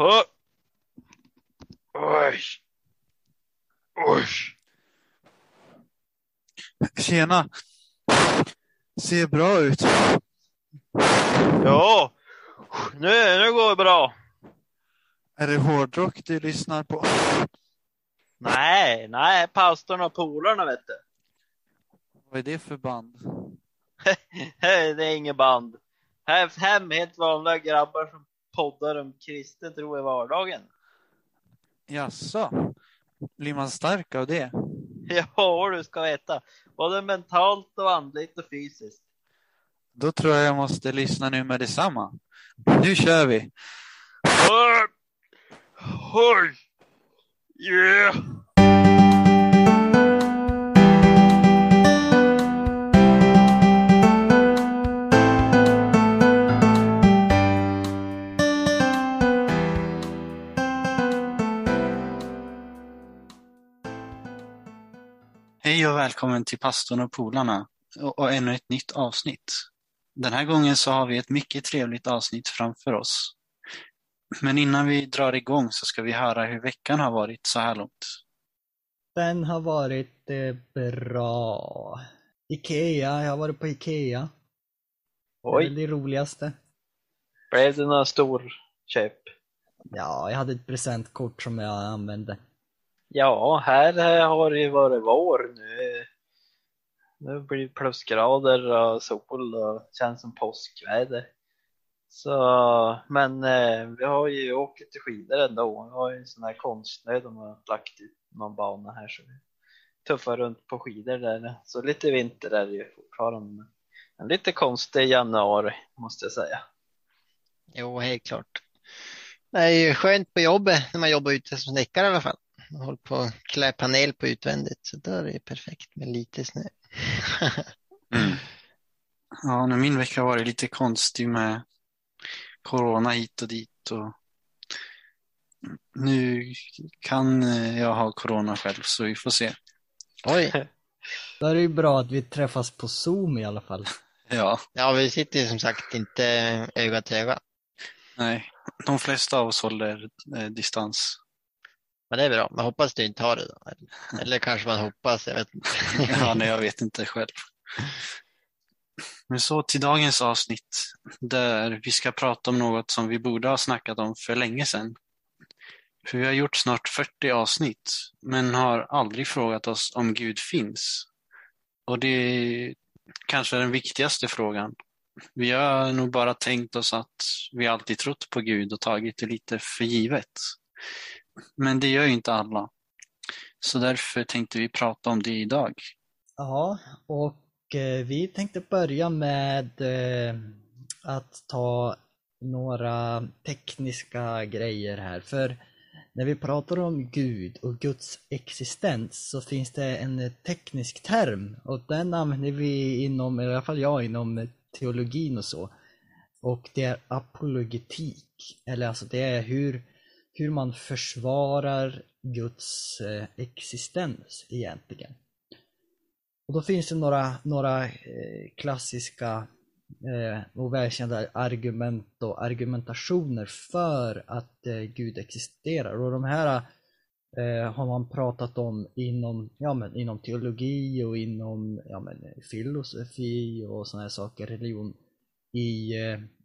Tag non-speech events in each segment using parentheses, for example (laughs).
Oj. Oj. Tjena! Ser bra ut. Ja, nu, nu går det bra. Är det hårdrock du lyssnar på? Nej, nej, pastorn och polarna vet du. Vad är det för band? (laughs) Det är inget band. Här, hem helt vanliga grabbar som poddar om kristen tro i vardagen. Jaså? Blir man stark av det? (laughs) Ja, du ska veta. Både mentalt och andligt och fysiskt. Då tror jag jag måste lyssna nu med detsamma. (laughs) Nu kör vi! Oj! Yeah! Hej och välkommen till pastorn och polarna och, och ännu ett nytt avsnitt. Den här gången så har vi ett mycket trevligt avsnitt framför oss. Men innan vi drar igång så ska vi höra hur veckan har varit så här långt. Den har varit eh, bra. Ikea, jag har varit på Ikea. Det är Oj, det roligaste. blev det några stor köp? Ja, jag hade ett presentkort som jag använde. Ja, här eh, har det ju varit vår nu. Nu blir det plusgrader och sol och känns som påskväder. Så, men eh, vi har ju åkt lite skidor ändå. Vi har ju en sån här konstsnö de har lagt ut någon bana här så vi tuffar runt på skidor där. Så lite vinter är det ju fortfarande. Men lite konstig januari måste jag säga. Jo, helt klart. Det är ju skönt på jobbet när man jobbar ute som snickare i alla fall. Man håller på att klä panel på utvändigt så då är det perfekt med lite snö. (laughs) Mm. Ja, nu min vecka har varit lite konstig med corona hit och dit och nu kan eh, jag ha corona själv så vi får se. Oj, (laughs) Då är det ju bra att vi träffas på Zoom i alla fall. Ja, ja vi sitter ju som sagt inte öga till öga. nej, de flesta av oss håller eh, distans. Men det är bra, man hoppas du inte har det då. Eller, kanske man hoppas, jag vet inte. (laughs) Ja, nej, jag vet inte själv. Men så till dagens avsnitt där vi ska prata om något som vi borde ha snackat om för länge sedan. För vi har gjort snart 40 avsnitt men har aldrig frågat oss om Gud finns. Och det är kanske den viktigaste frågan. Vi har nog bara tänkt oss att vi alltid trott på Gud och tagit det lite för givet. Men det gör ju inte alla. Så därför tänkte vi prata om det idag. Ja, och eh, vi tänkte börja med eh, att ta några tekniska grejer här. För när vi pratar om Gud och Guds existens så finns det en teknisk term och den använder vi inom, i alla fall jag, inom teologin och så. Och det är apologetik, eller alltså det är hur, hur man försvarar Guds eh, existens egentligen. Och då finns det några, några eh, klassiska eh, och välkända argument och argumentationer för att Gud existerar. Och de här har man pratat om inom, ja, men, inom teologi och inom ja, men, filosofi och sådana här saker, religion, i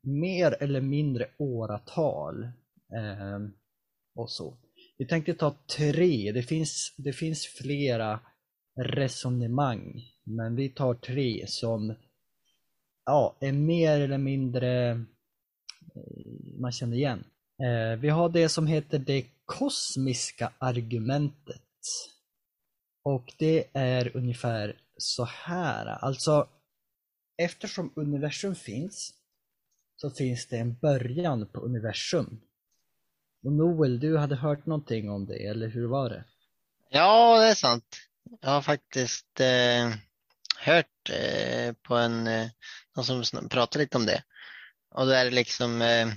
mer eller mindre åratal. Och så. Vi tänkte ta tre, det finns, det finns flera resonemang, men vi tar tre som ja, är mer eller mindre eh, man känner igen. Eh, vi har det som heter det kosmiska argumentet. Och det är ungefär så här. Alltså, eftersom universum finns så finns det en början på universum. Och Noel, du hade hört någonting om det, eller hur var det? Ja, det är sant. Jag har faktiskt eh, hört eh, på en, eh, någon som pratar lite om det. Och då är det liksom, eh,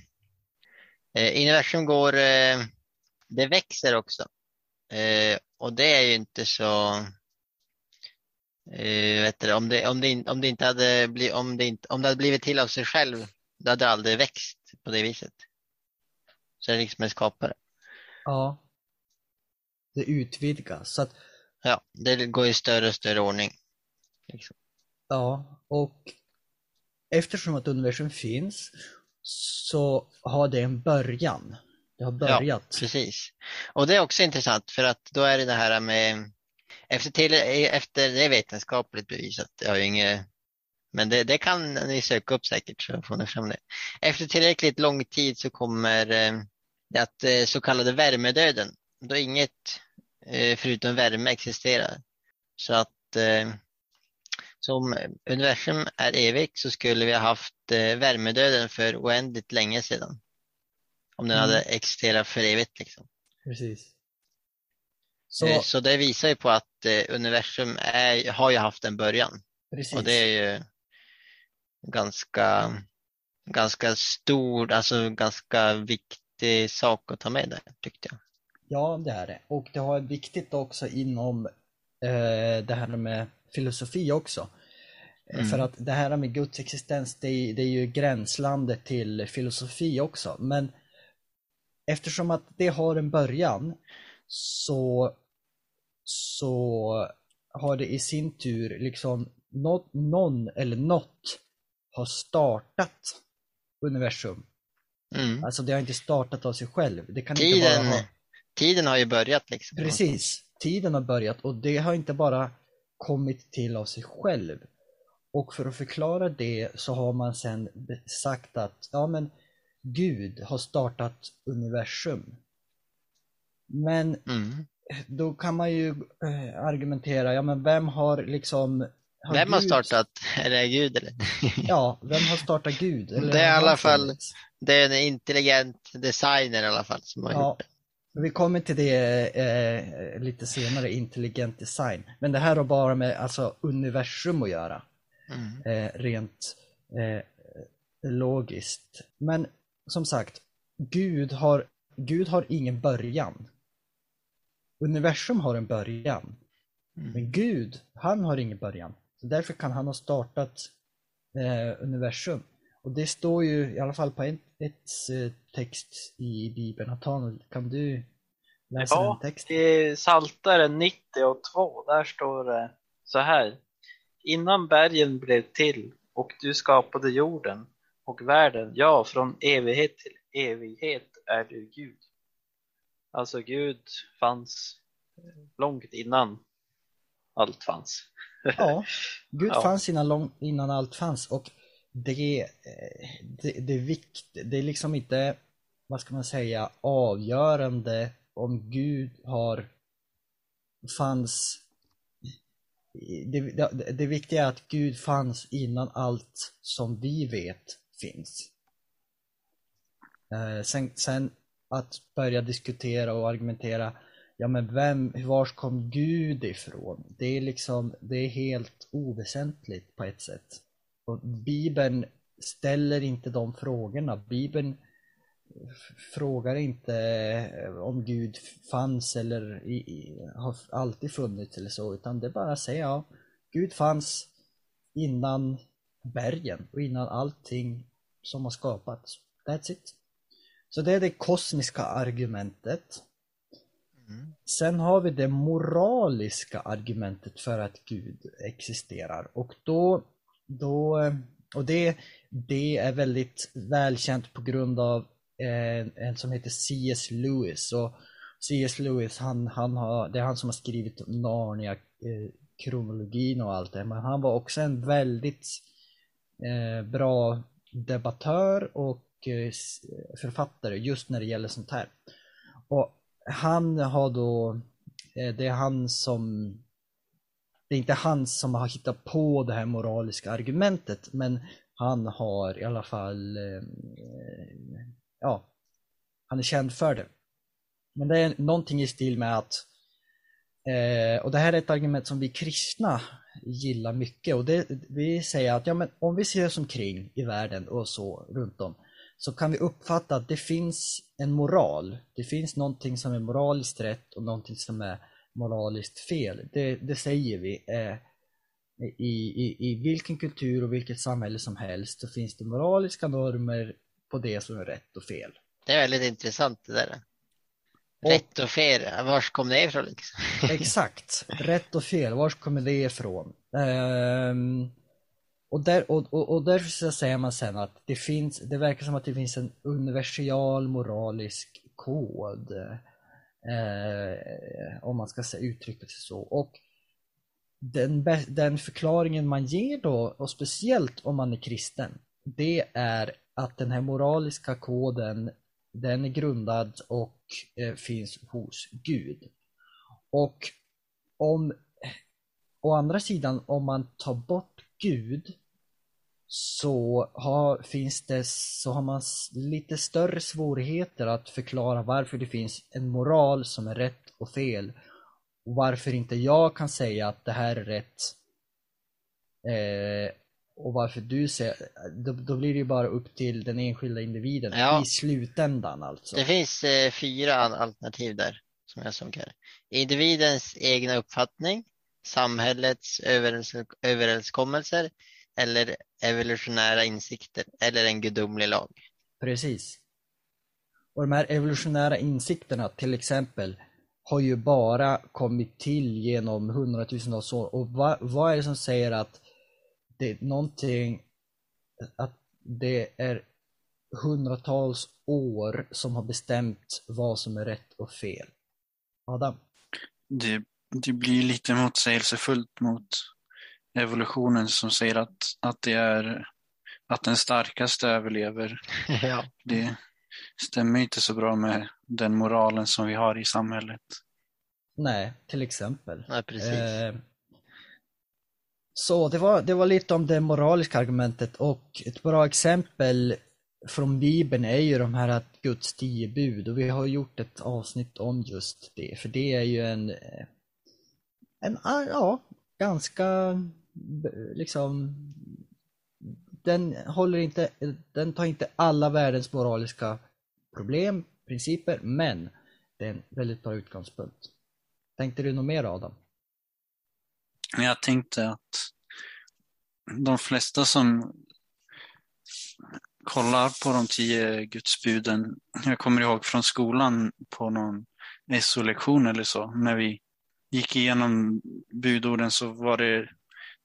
eh, universum går, eh, det växer också. Eh, och det är ju inte så, eh, vet du, om, det, om, det, om det inte hade blivit, om det, inte, om det hade blivit till av sig själv, då hade det aldrig växt på det viset. Så det är liksom en skapare. Ja. Det utvidgas. Så att, Ja, det går i större och större ordning. Liksom. ja, och eftersom att universum finns så har det en början. Det har börjat. Precis. Och det är också intressant för att då är det det här med efter, till, efter det är vetenskapligt bevisat, jag har ju inget men det, det kan ni söka upp säkert så får ni fram det. Efter tillräckligt lång tid så kommer eh, det att eh, så kallade värmedöden, då inget eh, förutom värme existerar. Så att som universum är evigt så skulle vi ha haft värmedöden för oändligt länge sedan. Om den Mm. hade existerat för evigt liksom. Precis. Så, Så, det visar ju på att universum är, har ju haft en början. precis. Och det är ju ganska, ganska stor, alltså ganska viktig sak att ta med där tyckte jag. Ja, det är det. Och det har viktigt också inom eh, det här med filosofi också. Eh, Mm. För att det här med Guds existens, det är, det är ju gränslandet till filosofi också. Men eftersom att det har en början så, så har det i sin tur liksom något, någon eller något har startat universum. Mm. Alltså det har inte startat av sig själv. Det kan inte Tiden, bara ha... tiden har ju börjat liksom. Precis, tiden har börjat och det har inte bara kommit till av sig själv. Och för att förklara det så har man sen sagt att ja men Gud har startat universum. Men Mm. då kan man ju eh, argumentera, ja men vem har liksom har Vem har Gud- startat? (laughs) Är det Gud eller? (laughs) Ja, vem har startat Gud? Eller Det är i alla fall-? Det är en intelligent designer i alla fall som har Ja, gjort det. vi kommer till det eh, lite senare, intelligent design. Men det här har bara med alltså, universum att göra, Mm. eh, rent eh, logiskt. Men som sagt, Gud har, Gud har ingen början. Universum har en början, Mm. men Gud, han har ingen början. Så därför kan han ha startat eh, universum. Och det står ju i alla fall på ett, ett eh, text i Bibeln. Nathanael, kan du läsa Ja, den texten? I Psaltaren 90 och 2, där står det så här. Innan bergen blev till och du skapade jorden och världen, ja, från evighet till evighet är du Gud. Alltså Gud fanns långt innan allt fanns. Ja, (laughs) Gud Ja. fanns innan, lång, innan allt fanns och det, eh, det, det, är vikt, det är liksom inte, vad ska man säga, avgörande om Gud har fanns det, det, det viktiga är att Gud fanns innan allt som vi vet finns. Eh, sen, sen att börja diskutera och argumentera Ja men vem, vars kom Gud ifrån? Det är liksom, det är helt oväsentligt på ett sätt. Och Bibeln ställer inte de frågorna. Bibeln frågar inte eh, om Gud fanns eller i, i, har alltid funnits eller så, utan det bara säger ja, Gud fanns innan bergen och innan allting som har skapats. That's it. Så det är det kosmiska argumentet. Mm. Sen har vi det moraliska argumentet för att Gud existerar och då, då och det, det är väldigt välkänt på grund av en, en som heter C.S. Lewis och C.S. Lewis han, han har, det är han som har skrivit Narnia eh, kronologin och allt det men han var också en väldigt eh, bra debattör och eh, författare just när det gäller sånt här. Och han har då, eh, det är han som, det är inte han som har hittat på det här moraliska argumentet, men han har i alla fall, eh, ja, han är känd för det. Men det är någonting i stil med att, eh, och det här är ett argument som vi kristna gillar mycket och det, vi säger att ja, men om vi ser oss omkring i världen och så runt om så kan vi uppfatta att det finns en moral. Det finns någonting som är moraliskt rätt och någonting som är moraliskt fel. Det, det säger vi. Eh, i, i, I vilken kultur och vilket samhälle som helst så finns det moraliska normer på det som är rätt och fel. Det är väldigt intressant det där. Och- Rätt och fel, vars kom det ifrån liksom? Exakt, rätt och fel, var kommer det ifrån? Ehm, och, där, och, och, och därför så säger man sen att det finns, det verkar som att det finns en universal moralisk kod. Eh, om man ska säga, uttrycka sig så. Och den, den förklaringen man ger då, och speciellt om man är kristen, det är att den här moraliska koden, den är grundad och eh, finns hos Gud. Och om, å andra sidan, om man tar bort Gud så har, finns det, så har man lite större svårigheter att förklara varför det finns en moral som är rätt och fel. Och varför inte jag kan säga att det här är rätt. Eh, och varför du säger, då, då blir det ju bara upp till den enskilda individen Ja. i slutändan alltså. Det finns eh, fyra al- alternativ där, som jag kallar det. Individens egna uppfattning, samhällets överens- överenskommelser eller evolutionära insikter eller en gudomlig lag. Precis. Och de här evolutionära insikterna till exempel har ju bara kommit till genom hundratusentals år. Och vad, vad är det som säger att det är någonting, att det är hundratals år som har bestämt vad som är rätt och fel? Adam? Det, det blir lite motsägelsefullt mot evolutionen som säger att, att det är att den starkaste överlever. (laughs) ja. Det stämmer inte så bra med den moralen som vi har i samhället. Nej, till exempel. ja, precis. Eh, så det var, det var lite om det moraliska argumentet och ett bra exempel från Bibeln är ju de här att Guds tio bud och vi har gjort ett avsnitt om just det för det är ju en, eh, en ah, ja, ganska liksom den håller inte, den tar inte alla världens moraliska problem, principer, men det är en väldigt bra utgångspunkt. Tänkte du något mer Adam? Jag tänkte att de flesta som kollar på de tio gudsbuden, jag kommer ihåg från skolan på någon SO-lektion eller så, när vi gick igenom budorden så var det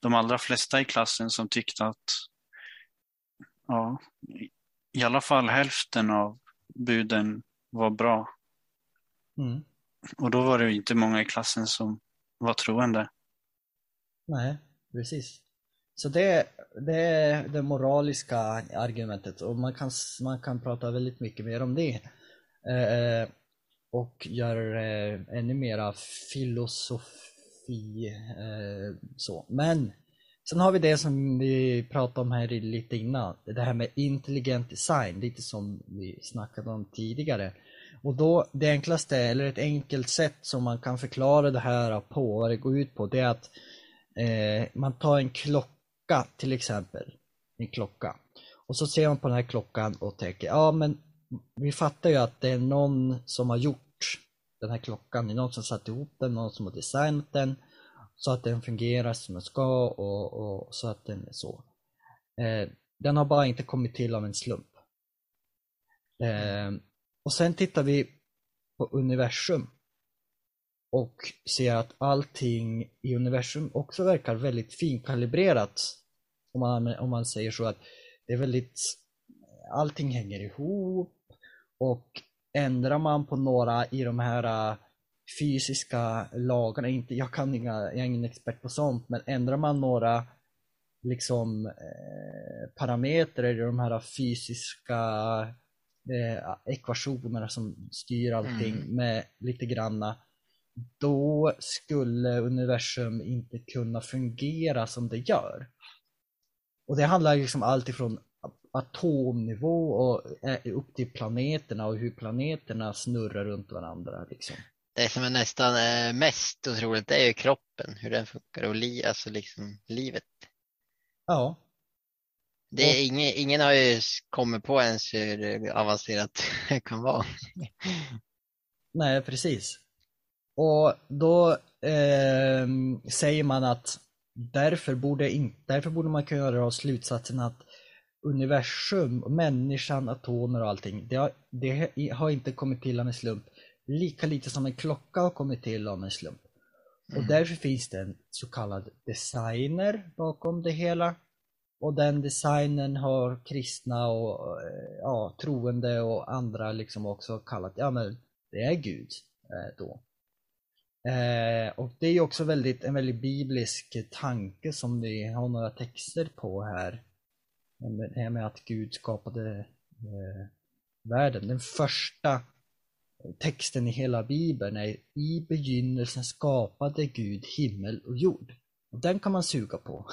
de allra flesta i klassen som tyckte att ja, i alla fall hälften av buden var bra. Mm. Och då var det inte många i klassen som var troende. Nej, precis. Så det, det är det moraliska argumentet och man kan, man kan prata väldigt mycket mer om det. Eh, och göra det eh, ännu mera filosofi. Eh, så. Men sen har vi det som vi pratade om här lite innan. Det här med intelligent design, lite som vi snackade om tidigare. Och då det enklaste, eller ett enkelt sätt som man kan förklara det här på, vad det går ut på, det är att eh, man tar en klocka till exempel. En klocka. Och så ser man på den här klockan och tänker, ja men vi fattar ju att det är någon som har gjort den här klockan. Det är någon som satt ihop den, någon som har designat den. Så att den fungerar som den ska och, och så att den är så. Eh, den har bara inte kommit till av en slump. Eh, och sen tittar vi på universum och ser att allting i universum också verkar väldigt finkalibrerat. Om man, om man säger så att det är väldigt, allting hänger ihop och ändrar man på några i de här äh, fysiska lagarna, inte, jag, kan inga, jag är ingen expert på sånt, men ändrar man några liksom eh, parametrar i de här fysiska eh, ekvationerna som styr allting Mm. med lite granna då skulle universum inte kunna fungera som det gör. Och det handlar liksom allt ifrån atomnivå och eh, upp till planeterna och hur planeterna snurrar runt varandra. Liksom. Det som är nästan eh, mest otroligt är ju kroppen, hur den funkar och li, alltså liksom livet. Ja, Det är ingen, ingen har ju kommit på ens hur avancerat det kan vara. (laughs) nej precis. Och då ehm, säger man att därför borde, in, därför borde man kunna dra slutsatsen att universum, och människan, atomer och allting, det har, det har inte kommit till av en slump. Lika lite som en klocka har kommit till av en slump. Och Mm. därför finns det en så kallad designer bakom det hela. Och den designern har kristna och eh, ja, troende och andra liksom också kallat, ja men det är Gud eh, då. Eh, och det är ju också väldigt, en väldigt biblisk tanke som vi har några texter på här. Det här med att Gud skapade eh, världen. Den första eh, texten i hela bibeln är I begynnelsen skapade Gud himmel och jord. Och den kan man suga på.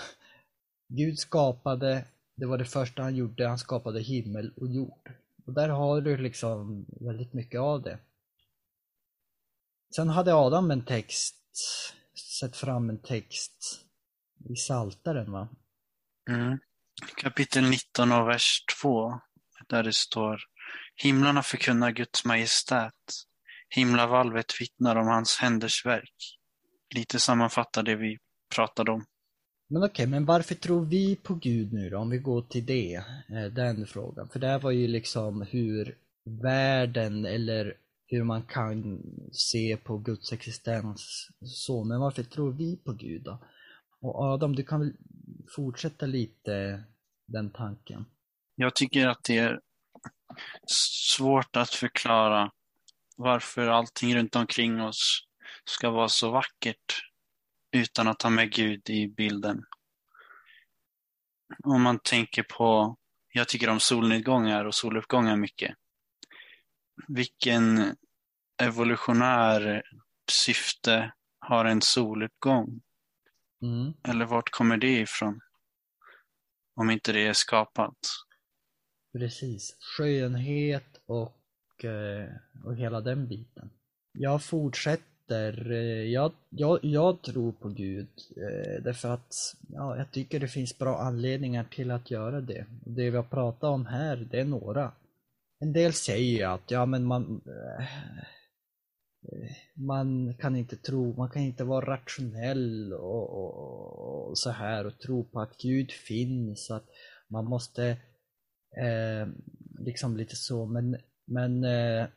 Gud skapade, det var det första han gjorde, han skapade himmel och jord. Och där har du liksom väldigt mycket av det. Sen hade Adam en text, sett fram en text i Saltaren va? Mm. Kapitel 19 och vers 2. Där det står Himlarna förkunnar Guds majestät. Himlavalvet vittnar om hans händers verk. Lite sammanfattar det vi pratade om. Men okej, men varför tror vi på Gud nu då? Om vi går till det, eh, den frågan. För det här var ju liksom hur världen eller hur man kan se på Guds existens så. Men varför tror vi på Gud då? Och Adam, du kan väl fortsätta lite den tanken? Jag tycker att det är svårt att förklara varför allting runt omkring oss ska vara så vackert utan att ha med Gud i bilden. Om man tänker på, jag tycker om solnedgångar och soluppgångar mycket. Vilken evolutionär syfte har en soluppgång? Mm. Eller vart kommer det ifrån? Om inte det är skapat. Precis, skönhet och, eh, och hela den biten. Jag fortsätter, eh, jag, jag, jag tror på Gud eh, därför att ja, jag tycker det finns bra anledningar till att göra det. Det vi har pratat om här, det är några. En del säger ju att ja men man man kan inte tro, man kan inte vara rationell och, och, och så här och tro på att Gud finns, att man måste eh, liksom lite så, men, men eh,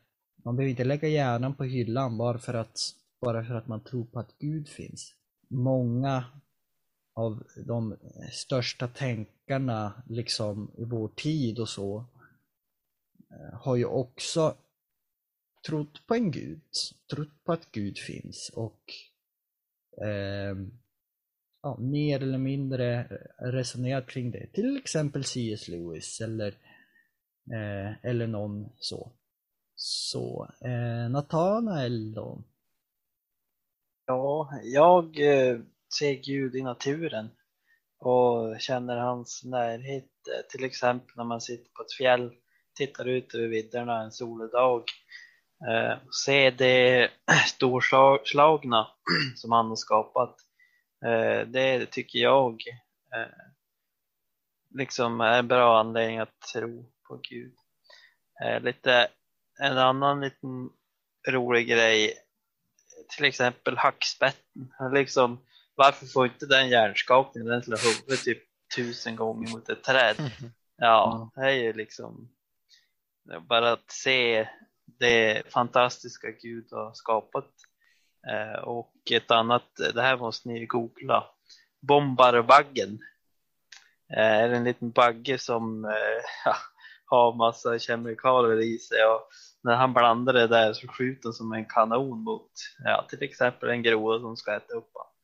man behöver inte lägga hjärnan på hyllan bara för, att, bara för att man tror på att Gud finns. Många av de största tänkarna liksom i vår tid och så eh, har ju också trott på en gud, trott på att Gud finns och eh, ja, mer eller mindre resonerat kring det. Till exempel C.S. Lewis eller, eh, eller någon så. Så, eh, Nathanael då? Ja, jag eh, ser Gud i naturen och känner hans närhet. Eh, till exempel när man sitter på ett fjäll, tittar ut över vidderna en solig dag. Eh, ser det (clears throat) storslagna (clears throat) som han har skapat. Eh, det tycker jag eh, liksom är en bra anledning att tro på Gud. Eh, lite, en annan liten rolig grej till exempel hackspetten. Liksom, varför får inte den hjärnskakningen? Den slår huvudet typ tusen gånger mot ett träd. Ja, det är ju liksom bara att se det fantastiska Gud har skapat. Eh, och ett annat, det här måste ni googla. Bombarbaggen. Eh, är en liten bagge som eh, (laughs) har massa kemikalier i sig och när han blandar det där så skjuter den som en kanon mot ja, till exempel en groda som ska äta upp honom.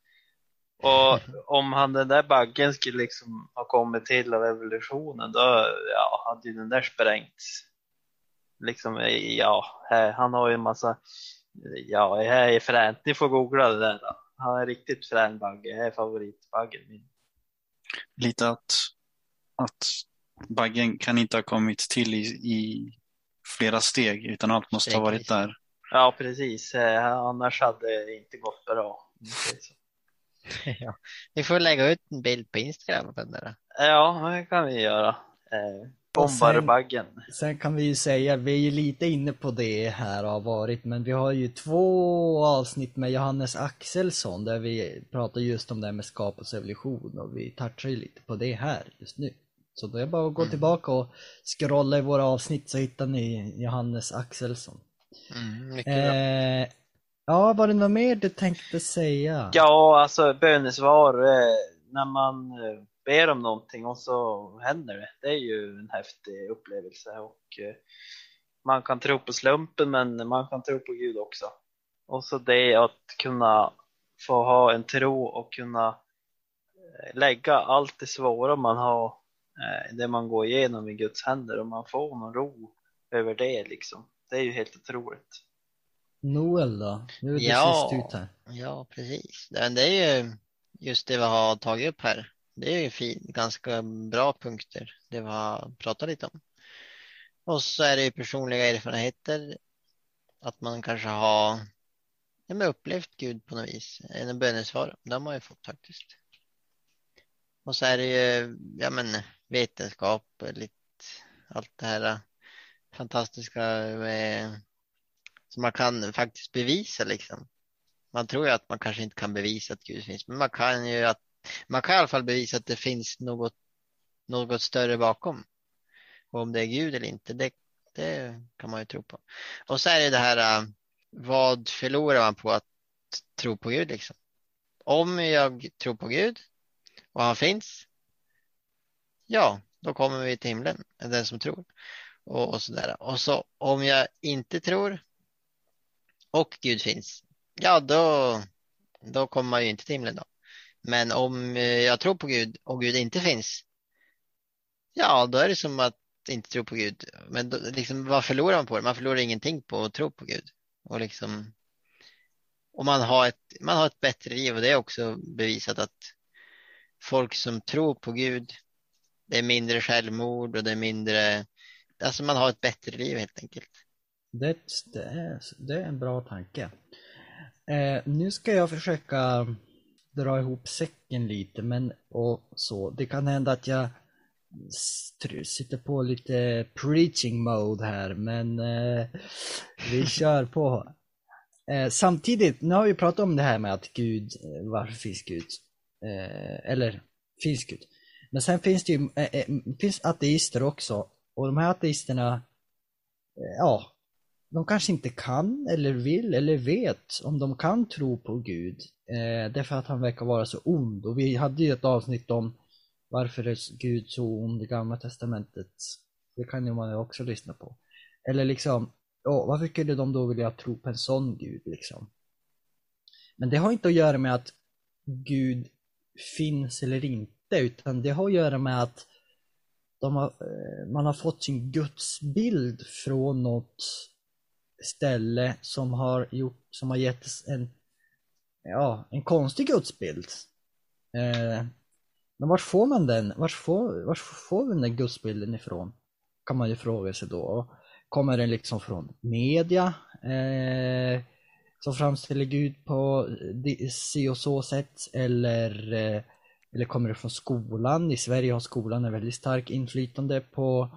Och (laughs) om han den där baggen skulle liksom ha kommit till av evolutionen då ja, hade ju den där sprängts. Liksom, ja, här, han har ju en massa, ja, det här är fränt, ni får googla det där då. Han är riktigt frän bagge, det är favoritbaggen min. Lite att, att baggen kan inte ha kommit till i, i flera steg utan allt måste ha varit där. Ja, precis, eh, annars hade det inte gått bra. (laughs) ja. Vi får lägga ut en bild på Instagram på den där. Ja, det kan vi göra. Eh, Bombarbaggen. Sen kan vi ju säga, vi är ju lite inne på det här har varit, men vi har ju två avsnitt med Johannes Axelsson där vi pratar just om det här med skapelse och evolution och vi touchar ju lite på det här just nu. Så det är bara att gå Mm. tillbaka och scrolla i våra avsnitt så hittar ni Johannes Axelsson. Mm, mycket bra. Eh, ja, var det något mer du tänkte säga? Ja, alltså bönesvar, eh, när man eh, ber om någonting och så händer det. Det är ju en häftig upplevelse och eh, man kan tro på slumpen men man kan tro på Gud också. Och så det att kunna få ha en tro och kunna eh, lägga allt det svåra man har, eh, det man går igenom i Guds händer och man får någon ro över det liksom. Det är ju helt otroligt. Noel då? Nu är du Ja. sist ut här. Ja, precis. Det är ju just det vi har tagit upp här. Det är ju fin, ganska bra punkter, det vi har pratat lite om. Och så är det ju personliga erfarenheter, att man kanske har ja, men upplevt Gud på något vis. En bönesvar, det har man ju fått faktiskt. Och så är det ju, ja men vetenskap, lite, allt det här fantastiska med, som man kan faktiskt bevisa liksom. Man tror ju att man kanske inte kan bevisa att Gud finns, men man kan ju att man kan i alla fall bevisa att det finns något, något större bakom. Och om det är Gud eller inte, det, det kan man ju tro på. Och så är det det här, äh, vad förlorar man på att tro på Gud liksom? Om jag tror på Gud och han finns, ja, då kommer vi till himlen, den som tror. Och, och sådär. Och så om jag inte tror och Gud finns, ja då, då kommer man ju inte till himlen då. Men om eh, jag tror på Gud och Gud inte finns, ja då är det som att inte tro på Gud. Men då, liksom, vad förlorar man på det? Man förlorar ingenting på att tro på Gud. Och liksom, och man har ett, man har ett bättre liv och det är också bevisat att folk som tror på Gud, det är mindre självmord och det är mindre, alltså man har ett bättre liv helt enkelt. Det, det, är, det är en bra tanke. Eh, nu ska jag försöka dra ihop säcken lite men och så. Det kan hända att jag sitter på lite preaching mode här men eh, vi (laughs) kör på. Eh, samtidigt, nu har vi pratat om det här med att Gud, eh, varför finns Gud? Eh, eller, finns Gud? Men sen finns det ju eh, eh, finns ateister också och de här ateisterna, ja, de kanske inte kan eller vill eller vet om de kan tro på Gud. Eh, därför att han verkar vara så ond. Och vi hade ju ett avsnitt om varför är Gud så ond i Gamla Testamentet. Det kan ju man ju också lyssna på. Eller liksom, ja, varför skulle de då vilja tro på en sån Gud liksom? Men det har inte att göra med att Gud finns eller inte, utan det har att göra med att de har, eh, man har fått sin gudsbild från något ställe som har, gjort, som har gett en, ja, en konstig gudsbild. Eh, men vart får man den? Vart får, vart får vi den där gudsbilden ifrån? Kan man ju fråga sig då. Kommer den liksom från media? Eh, som framställer Gud på eh, si och så sätt? Eller, eh, eller kommer det från skolan? I Sverige har skolan en väldigt stark inflytande på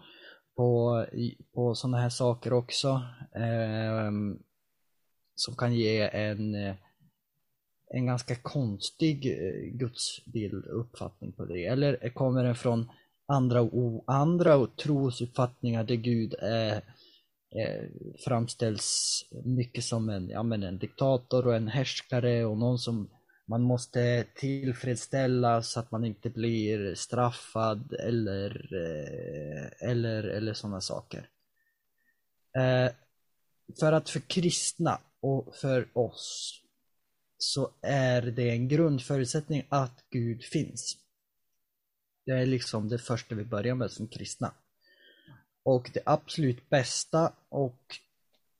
på, på sådana här saker också. eh, som kan ge en, eh, en ganska konstig eh, gudsbild uppfattning på det. Eller kommer den från andra, andra trosuppfattningar där Gud är, eh, framställs mycket som en, ja, men en diktator och en härskare och någon som man måste tillfredsställa så att man inte blir straffad eller, eh, eller, eller sådana saker. Eh, för att för kristna och för oss så är det en grundförutsättning att Gud finns. Det är liksom det första vi börjar med som kristna. Och det absolut bästa och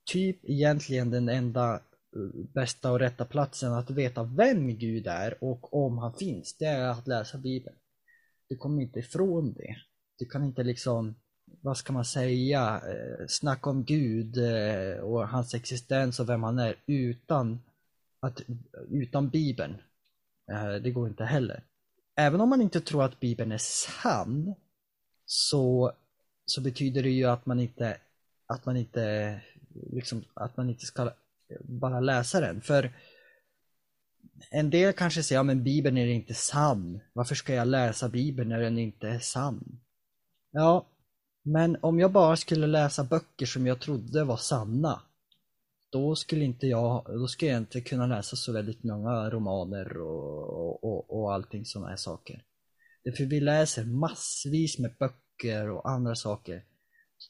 typ egentligen den enda bästa och rätta platsen att veta vem Gud är och om han finns, det är att läsa Bibeln. Du kommer inte ifrån det. Du kan inte liksom, vad ska man säga, eh, snacka om Gud eh, och hans existens och vem han är utan, att, utan Bibeln. Eh, det går inte heller. Även om man inte tror att Bibeln är sann så, så betyder det ju att man inte, att man inte, liksom, att man inte ska bara läsa den. För en del kanske säger, ja men Bibeln är inte sann. Varför ska jag läsa Bibeln när den inte är sann? Ja, men om jag bara skulle läsa böcker som jag trodde var sanna, då skulle inte jag, då skulle jag inte kunna läsa så väldigt många romaner och, och, och allting sådana här saker. Därför vi läser massvis med böcker och andra saker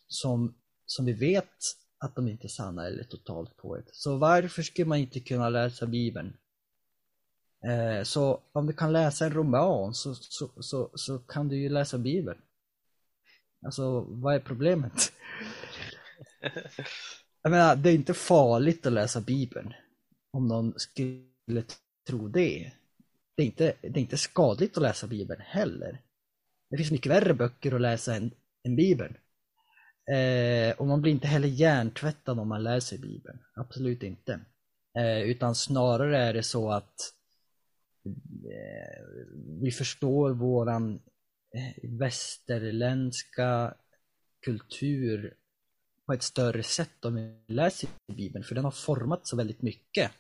som, som vi vet att de inte är sanna eller totalt påhitt. Så varför skulle man inte kunna läsa Bibeln? Eh, så om du kan läsa en roman så, så, så, så kan du ju läsa Bibeln. Alltså, vad är problemet? Jag menar, det är inte farligt att läsa Bibeln. Om någon skulle tro det. Det är inte, det är inte skadligt att läsa Bibeln heller. Det finns mycket värre böcker att läsa än, än Bibeln. Eh, och man blir inte heller hjärntvättad om man läser Bibeln. Absolut inte. Eh, utan snarare är det så att eh, vi förstår våran eh, västerländska kultur på ett större sätt om vi läser Bibeln, för den har format så väldigt mycket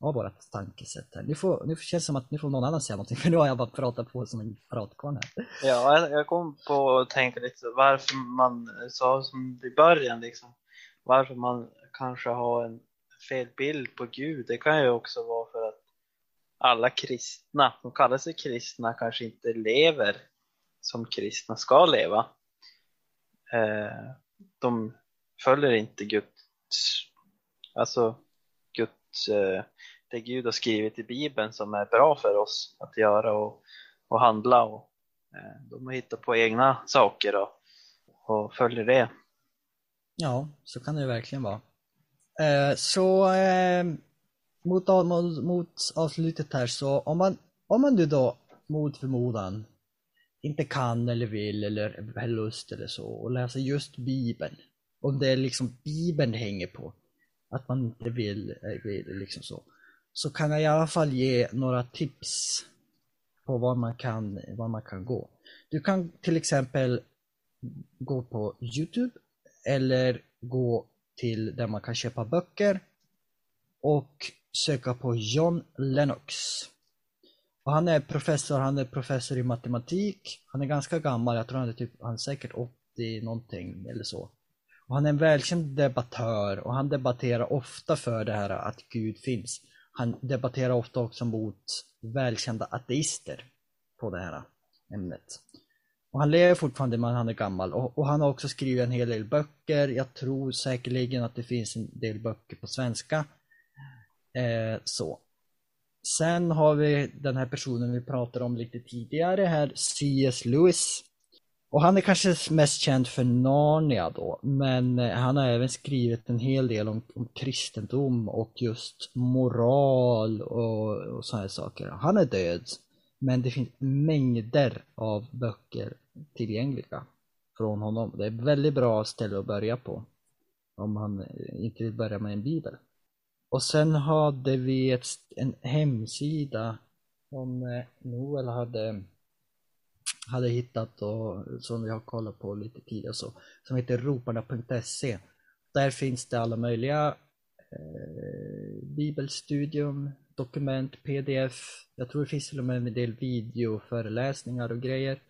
av vårt tankesätt här. Nu, får, nu känns det som att nu får någon annan säga någonting, för nu har jag bara pratat på som en pratkvarn här. Ja, jag- jag kom på att tänka lite varför man sa som i början liksom, varför man kanske har en fel bild på Gud. Det kan ju också vara för att alla kristna, som kallar sig kristna, kanske inte lever som kristna ska leva. Eh, de följer inte Guds, alltså Eh, det Gud har skrivit i Bibeln som är bra för oss att göra och, och handla och eh, de har hittat på egna saker och, och följer det. Ja, så kan det verkligen vara. Eh, så mot, mot, mot avslutet här så om man, om man nu då mot förmodan inte kan eller vill eller har lust eller så och läsa just Bibeln. Om det är liksom Bibeln det hänger på. Att man inte vill, eh, vill liksom så. Så kan jag i alla fall ge några tips på var man kan, var man kan gå. Du kan till exempel gå på Youtube eller gå till där man kan köpa böcker och söka på John Lennox. Och han är professor, han är professor i matematik. Han är ganska gammal, jag tror han är typ, han är säkert 80 någonting eller så. Och han är en välkänd debattör och han debatterar ofta för det här att Gud finns. Han debatterar ofta också mot välkända ateister på det här ämnet. Och han lever fortfarande men han är gammal och, och han har också skrivit en hel del böcker. Jag tror säkerligen att det finns en del böcker på svenska. Eh, så. Sen har vi den här personen vi pratade om lite tidigare här, C.S. Lewis. Och han är kanske mest känd för Narnia då, men eh, han har även skrivit en hel del om, om kristendom och just moral och, och sådana här saker. Han är död, men det finns mängder av böcker tillgängliga från honom. Det är ett väldigt bra ställe att börja på om man eh, inte vill börja med en bibel. Och sen hade vi ett, en hemsida som eh, Noel hade, hade hittat och som vi har kollat på lite tidigare så, som heter roparna.se. Där finns det alla möjliga eh, bibelstudium, dokument, pdf. Jag tror det finns till och med en del videoföreläsningar och grejer.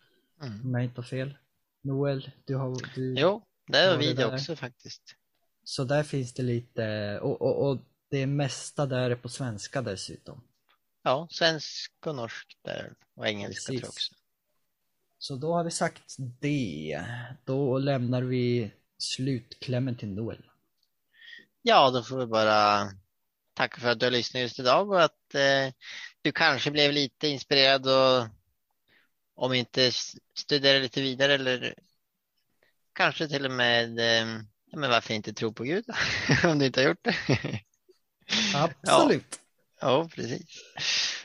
Mm. Om jag inte har fel. Noel, du har... Du, Jo, det Ja, är det också faktiskt. Så där finns det lite, och, och, och det mesta där är på svenska dessutom. Ja, svensk och norsk där och engelska tror jag Precis. också. Så då har vi sagt det. Då lämnar vi slutklämmen till Noel. Ja, då får vi bara tacka för att du har lyssnat just idag och att eh, du kanske blev lite inspirerad och om inte studera lite vidare eller kanske till och med, eh, ja, men varför inte tro på Gud (laughs) om du inte har gjort det. Absolut. Ja, precis.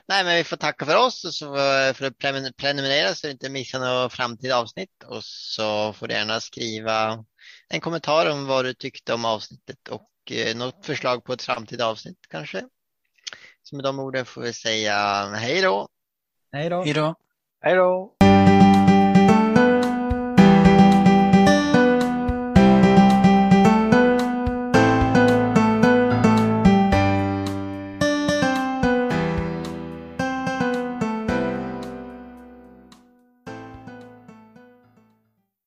Nej, men vi får tacka för oss och så eh, för att prenumer- prenumerera så du inte missar några framtida avsnitt och så får du gärna skriva en kommentar om vad du tyckte om avsnittet och eh, något förslag på ett framtida avsnitt kanske. Så med de orden får vi säga hej då. Hej då. Hej då. Hej då!